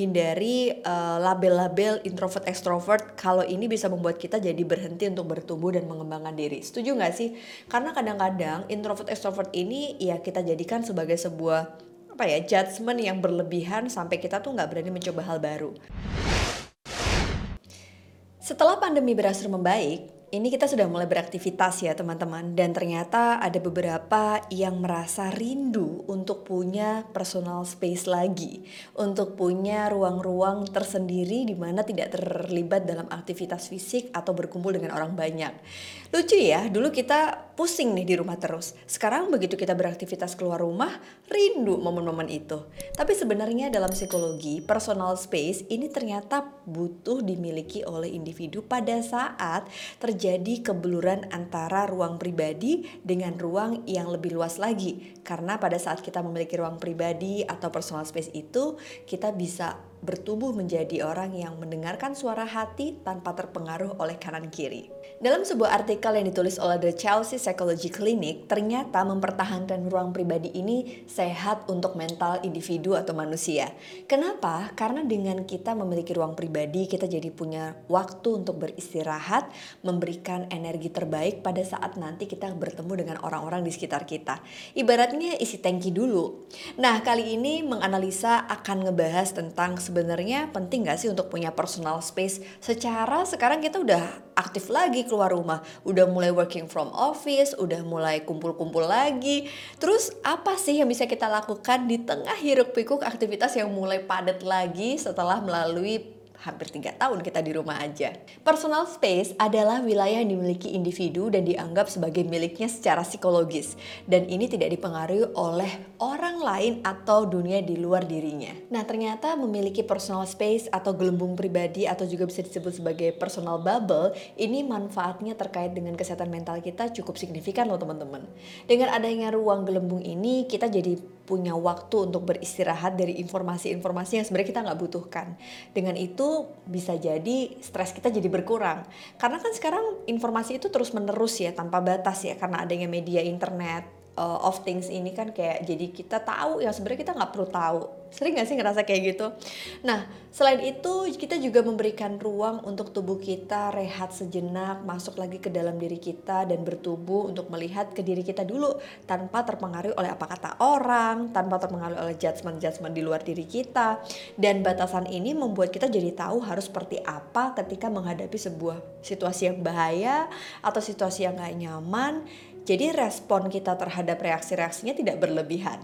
menghindari uh, label-label introvert extrovert kalau ini bisa membuat kita jadi berhenti untuk bertumbuh dan mengembangkan diri. Setuju nggak sih? Karena kadang-kadang introvert extrovert ini ya kita jadikan sebagai sebuah apa ya judgement yang berlebihan sampai kita tuh nggak berani mencoba hal baru. Setelah pandemi berakhir membaik, ini kita sudah mulai beraktivitas ya teman-teman dan ternyata ada beberapa yang merasa rindu untuk punya personal space lagi, untuk punya ruang-ruang tersendiri di mana tidak terlibat dalam aktivitas fisik atau berkumpul dengan orang banyak. Lucu ya, dulu kita pusing nih di rumah terus. Sekarang begitu kita beraktivitas keluar rumah, rindu momen-momen itu. Tapi sebenarnya dalam psikologi, personal space ini ternyata butuh dimiliki oleh individu pada saat terjadi kebeluran antara ruang pribadi dengan ruang yang lebih luas lagi. Karena pada saat kita memiliki ruang pribadi atau personal space itu, kita bisa bertumbuh menjadi orang yang mendengarkan suara hati tanpa terpengaruh oleh kanan kiri. Dalam sebuah artikel yang ditulis oleh The Chelsea Psychology Clinic, ternyata mempertahankan ruang pribadi ini sehat untuk mental individu atau manusia. Kenapa? Karena dengan kita memiliki ruang pribadi, kita jadi punya waktu untuk beristirahat, memberikan energi terbaik pada saat nanti kita bertemu dengan orang-orang di sekitar kita. Ibaratnya isi tangki dulu. Nah, kali ini menganalisa akan ngebahas tentang sebenarnya penting gak sih untuk punya personal space secara sekarang kita udah aktif lagi keluar rumah, udah mulai working from office, udah mulai kumpul-kumpul lagi. Terus apa sih yang bisa kita lakukan di tengah hiruk pikuk aktivitas yang mulai padat lagi setelah melalui hampir tiga tahun kita di rumah aja. Personal space adalah wilayah yang dimiliki individu dan dianggap sebagai miliknya secara psikologis. Dan ini tidak dipengaruhi oleh orang lain atau dunia di luar dirinya. Nah ternyata memiliki personal space atau gelembung pribadi atau juga bisa disebut sebagai personal bubble, ini manfaatnya terkait dengan kesehatan mental kita cukup signifikan loh teman-teman. Dengan adanya ruang gelembung ini, kita jadi punya waktu untuk beristirahat dari informasi-informasi yang sebenarnya kita nggak butuhkan. Dengan itu bisa jadi stres kita jadi berkurang. Karena kan sekarang informasi itu terus menerus ya tanpa batas ya karena adanya media internet, uh, of things ini kan kayak jadi kita tahu yang sebenarnya kita nggak perlu tahu. Sering gak sih ngerasa kayak gitu? Nah selain itu kita juga memberikan ruang untuk tubuh kita rehat sejenak masuk lagi ke dalam diri kita dan bertumbuh untuk melihat ke diri kita dulu tanpa terpengaruh oleh apa kata orang tanpa terpengaruh oleh judgement-judgement di luar diri kita. Dan batasan ini membuat kita jadi tahu harus seperti apa ketika menghadapi sebuah situasi yang bahaya atau situasi yang gak nyaman jadi respon kita terhadap reaksi-reaksinya tidak berlebihan.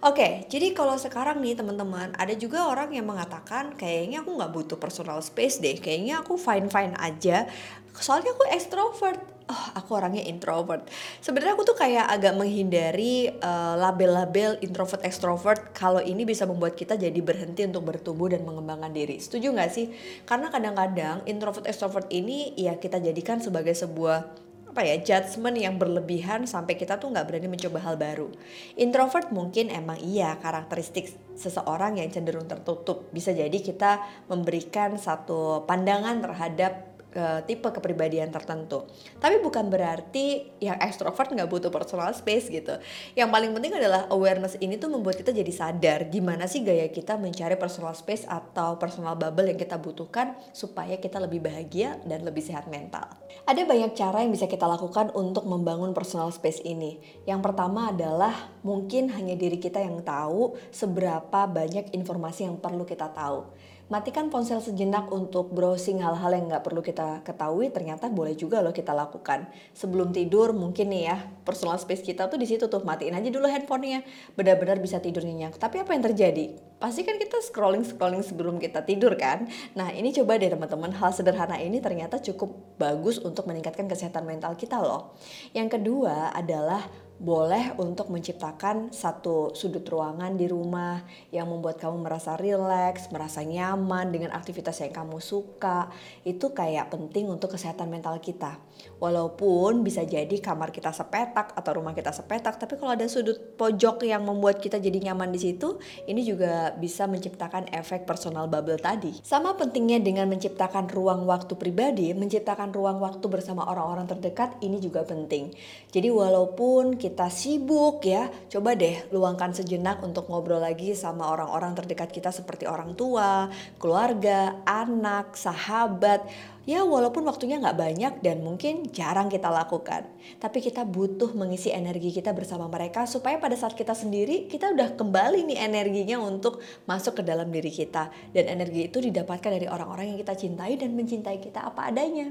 Oke, jadi kalau sekarang nih teman-teman, ada juga orang yang mengatakan kayaknya aku nggak butuh personal space deh, kayaknya aku fine-fine aja, soalnya aku extrovert. Oh, aku orangnya introvert. Sebenarnya aku tuh kayak agak menghindari uh, label-label introvert extrovert kalau ini bisa membuat kita jadi berhenti untuk bertumbuh dan mengembangkan diri. Setuju nggak sih? Karena kadang-kadang introvert extrovert ini ya kita jadikan sebagai sebuah apa ya judgement yang berlebihan sampai kita tuh nggak berani mencoba hal baru. Introvert mungkin emang iya karakteristik seseorang yang cenderung tertutup. Bisa jadi kita memberikan satu pandangan terhadap ke tipe kepribadian tertentu. Tapi bukan berarti yang extrovert nggak butuh personal space gitu. Yang paling penting adalah awareness ini tuh membuat kita jadi sadar gimana sih gaya kita mencari personal space atau personal bubble yang kita butuhkan supaya kita lebih bahagia dan lebih sehat mental. Ada banyak cara yang bisa kita lakukan untuk membangun personal space ini. Yang pertama adalah mungkin hanya diri kita yang tahu seberapa banyak informasi yang perlu kita tahu matikan ponsel sejenak untuk browsing hal-hal yang nggak perlu kita ketahui ternyata boleh juga loh kita lakukan. Sebelum tidur mungkin nih ya personal space kita tuh di situ tuh matiin aja dulu handphonenya benar-benar bisa tidur nyenyak. Tapi apa yang terjadi? Pasti kan kita scrolling scrolling sebelum kita tidur kan? Nah ini coba deh teman-teman hal sederhana ini ternyata cukup bagus untuk meningkatkan kesehatan mental kita loh. Yang kedua adalah boleh untuk menciptakan satu sudut ruangan di rumah yang membuat kamu merasa rileks, merasa nyaman dengan aktivitas yang kamu suka. Itu kayak penting untuk kesehatan mental kita. Walaupun bisa jadi kamar kita sepetak atau rumah kita sepetak, tapi kalau ada sudut pojok yang membuat kita jadi nyaman di situ, ini juga bisa menciptakan efek personal bubble tadi. Sama pentingnya dengan menciptakan ruang waktu pribadi, menciptakan ruang waktu bersama orang-orang terdekat ini juga penting. Jadi walaupun kita kita sibuk ya, coba deh luangkan sejenak untuk ngobrol lagi sama orang-orang terdekat kita seperti orang tua, keluarga, anak, sahabat Ya walaupun waktunya nggak banyak dan mungkin jarang kita lakukan. Tapi kita butuh mengisi energi kita bersama mereka supaya pada saat kita sendiri kita udah kembali nih energinya untuk masuk ke dalam diri kita. Dan energi itu didapatkan dari orang-orang yang kita cintai dan mencintai kita apa adanya.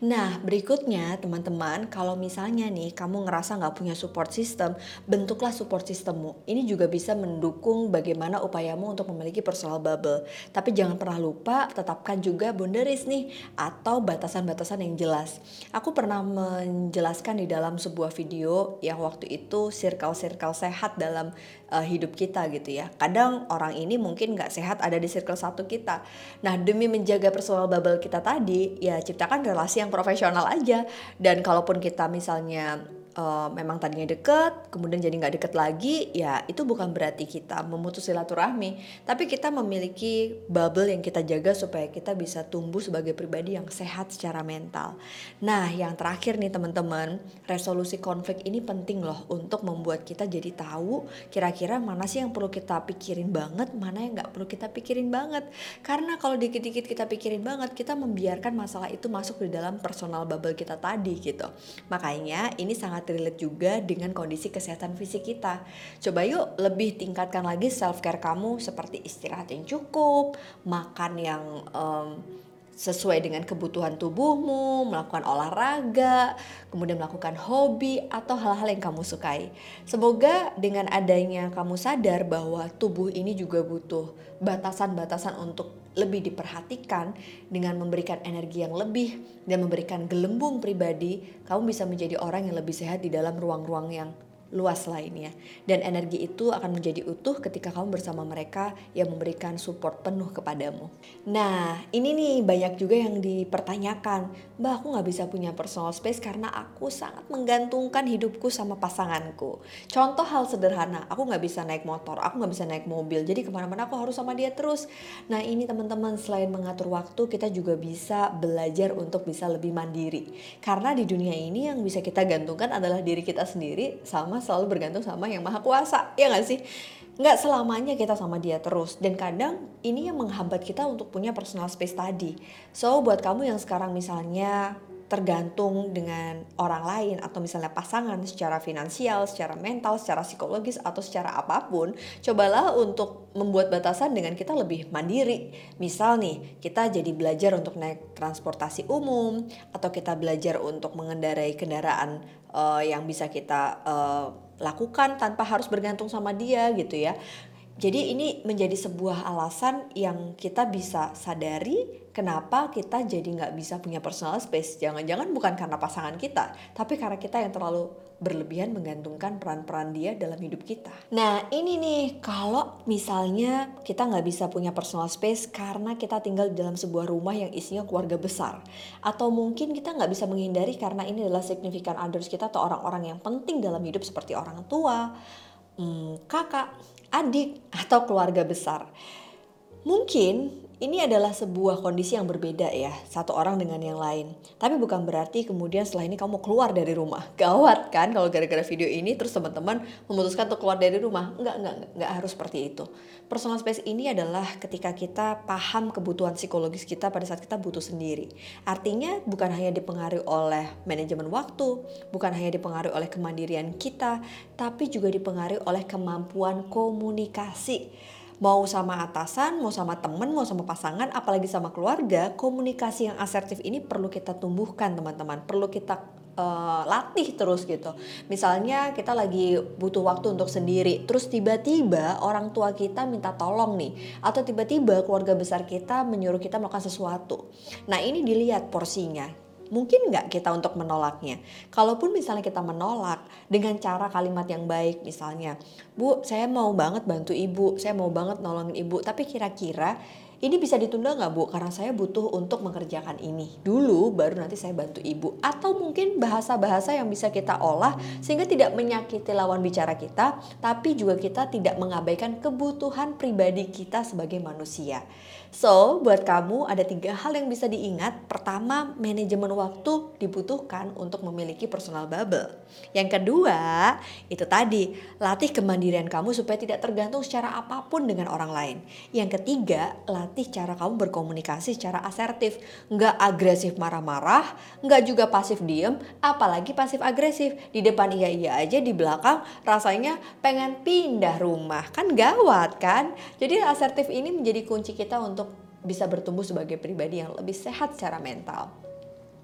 Nah berikutnya teman-teman kalau misalnya nih kamu ngerasa nggak punya support system, bentuklah support systemmu. Ini juga bisa mendukung bagaimana upayamu untuk memiliki personal bubble. Tapi jangan pernah lupa tetapkan juga boundaries nih atau batasan-batasan yang jelas. Aku pernah menjelaskan di dalam sebuah video yang waktu itu circle-circle sehat dalam uh, hidup kita gitu ya. Kadang orang ini mungkin nggak sehat ada di circle satu kita. Nah demi menjaga personal bubble kita tadi ya ciptakan relasi yang profesional aja. Dan kalaupun kita misalnya uh, memang tadinya deket, kemudian jadi nggak deket lagi, ya itu bukan berarti kita memutus silaturahmi, tapi kita memiliki bubble yang kita jaga supaya kita bisa tumbuh sebagai pribadi yang sehat secara mental. Nah, yang terakhir nih teman-teman, resolusi konflik ini penting loh untuk membuat kita jadi tahu kira-kira mana sih yang perlu kita pikirin banget, mana yang nggak perlu kita pikirin banget. Karena kalau dikit-dikit kita pikirin banget, kita membiarkan masalah itu masuk di dalam personal bubble kita tadi gitu. Makanya ini sangat relate juga dengan kondisi kesehatan fisik kita. Coba yuk lebih tingkatkan lagi self care kamu seperti istirahat yang cukup, makan yang um, sesuai dengan kebutuhan tubuhmu, melakukan olahraga, kemudian melakukan hobi atau hal-hal yang kamu sukai. Semoga dengan adanya kamu sadar bahwa tubuh ini juga butuh batasan-batasan untuk lebih diperhatikan dengan memberikan energi yang lebih dan memberikan gelembung pribadi, kamu bisa menjadi orang yang lebih sehat di dalam ruang-ruang yang luas lainnya. Dan energi itu akan menjadi utuh ketika kamu bersama mereka yang memberikan support penuh kepadamu. Nah, ini nih banyak juga yang dipertanyakan, Mbak aku gak bisa punya personal space karena aku sangat menggantungkan hidupku sama pasanganku. Contoh hal sederhana, aku gak bisa naik motor, aku gak bisa naik mobil, jadi ke mana-mana aku harus sama dia terus. Nah ini teman-teman selain mengatur waktu, kita juga bisa belajar untuk bisa lebih mandiri. Karena di dunia ini yang bisa kita gantungkan adalah diri kita sendiri sama selalu bergantung sama yang maha kuasa ya gak sih? Nggak selamanya kita sama dia terus. Dan kadang ini yang menghambat kita untuk punya personal space tadi. So buat kamu yang sekarang misalnya tergantung dengan orang lain atau misalnya pasangan secara finansial, secara mental, secara psikologis atau secara apa pun, cobalah untuk membuat batasan dengan kita lebih mandiri. Misal nih, kita jadi belajar untuk naik transportasi umum atau kita belajar untuk mengendarai kendaraan uh, yang bisa kita uh, lakukan tanpa harus bergantung sama dia gitu ya. Jadi ini menjadi sebuah alasan yang kita bisa sadari kenapa kita jadi nggak bisa punya personal space. Jangan-jangan bukan karena pasangan kita, tapi karena kita yang terlalu berlebihan menggantungkan peran-peran dia dalam hidup kita. Nah ini nih, kalau misalnya kita nggak bisa punya personal space karena kita tinggal di dalam sebuah rumah yang isinya keluarga besar. Atau mungkin kita nggak bisa menghindari karena ini adalah significant others kita atau orang-orang yang penting dalam hidup seperti orang tua, hmm, kakak, adik, atau keluarga besar. Mungkin ini adalah sebuah kondisi yang berbeda ya, satu orang dengan yang lain. Tapi bukan berarti kemudian setelah ini kamu keluar dari rumah. Gawat kan kalau gara-gara video ini terus teman-teman memutuskan untuk keluar dari rumah. Enggak, enggak, enggak, harus seperti itu. Personal space ini adalah ketika kita paham kebutuhan psikologis kita pada saat kita butuh sendiri. Artinya bukan hanya dipengaruhi oleh manajemen waktu, bukan hanya dipengaruhi oleh kemandirian kita, tapi juga dipengaruhi oleh kemampuan komunikasi mau sama atasan, mau sama temen, mau sama pasangan, apalagi sama keluarga, komunikasi yang asertif ini perlu kita tumbuhkan teman-teman, perlu kita uh, latih terus gitu. Misalnya kita lagi butuh waktu untuk sendiri, terus tiba-tiba orang tua kita minta tolong nih, atau tiba-tiba keluarga besar kita menyuruh kita melakukan sesuatu. Nah ini dilihat porsinya mungkin nggak kita untuk menolaknya? Kalaupun misalnya kita menolak dengan cara kalimat yang baik, misalnya, Bu, saya mau banget bantu ibu, saya mau banget nolongin ibu, tapi kira-kira ini bisa ditunda nggak Bu? Karena saya butuh untuk mengerjakan ini dulu, baru nanti saya bantu Ibu. Atau mungkin bahasa-bahasa yang bisa kita olah sehingga tidak menyakiti lawan bicara kita, tapi juga kita tidak mengabaikan kebutuhan pribadi kita sebagai manusia. So, buat kamu ada tiga hal yang bisa diingat. Pertama, manajemen waktu dibutuhkan untuk memiliki personal bubble. Yang kedua, itu tadi, latih kemandirian kamu supaya tidak tergantung secara apa pun dengan orang lain. Yang ketiga, latih cara kamu berkomunikasi secara asertif. Nggak agresif marah-marah, nggak juga pasif diem, apalagi pasif agresif. Di depan iya-iya aja, di belakang rasanya pengen pindah rumah. Kan gawat kan? Jadi asertif ini menjadi kunci kita untuk bisa bertumbuh sebagai pribadi yang lebih sehat secara mental.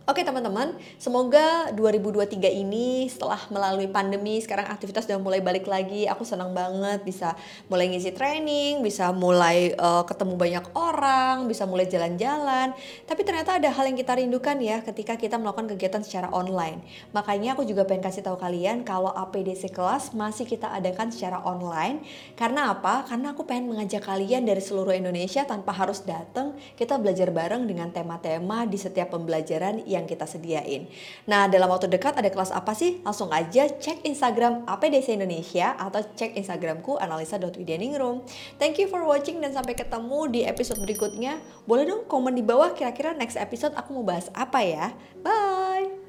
Oke teman-teman, semoga 2023 ini setelah melalui pandemi sekarang aktivitas sudah mulai balik lagi. Aku senang banget bisa mulai ngisi training, bisa mulai uh, ketemu banyak orang, bisa mulai jalan-jalan. Tapi ternyata ada hal yang kita rindukan ya ketika kita melakukan kegiatan secara online. Makanya aku juga pengen kasih tahu kalian kalau APDC kelas masih kita adakan secara online. Karena apa? Karena aku pengen mengajak kalian dari seluruh Indonesia tanpa harus datang. Kita belajar bareng dengan tema-tema di setiap pembelajaran yang kita sediain. Nah, dalam waktu dekat ada kelas apa sih? Langsung aja cek Instagram APDC Indonesia atau cek Instagramku analisa.widianingrum. Thank you for watching dan sampai ketemu di episode berikutnya. Boleh dong komen di bawah kira-kira next episode aku mau bahas apa ya. Bye!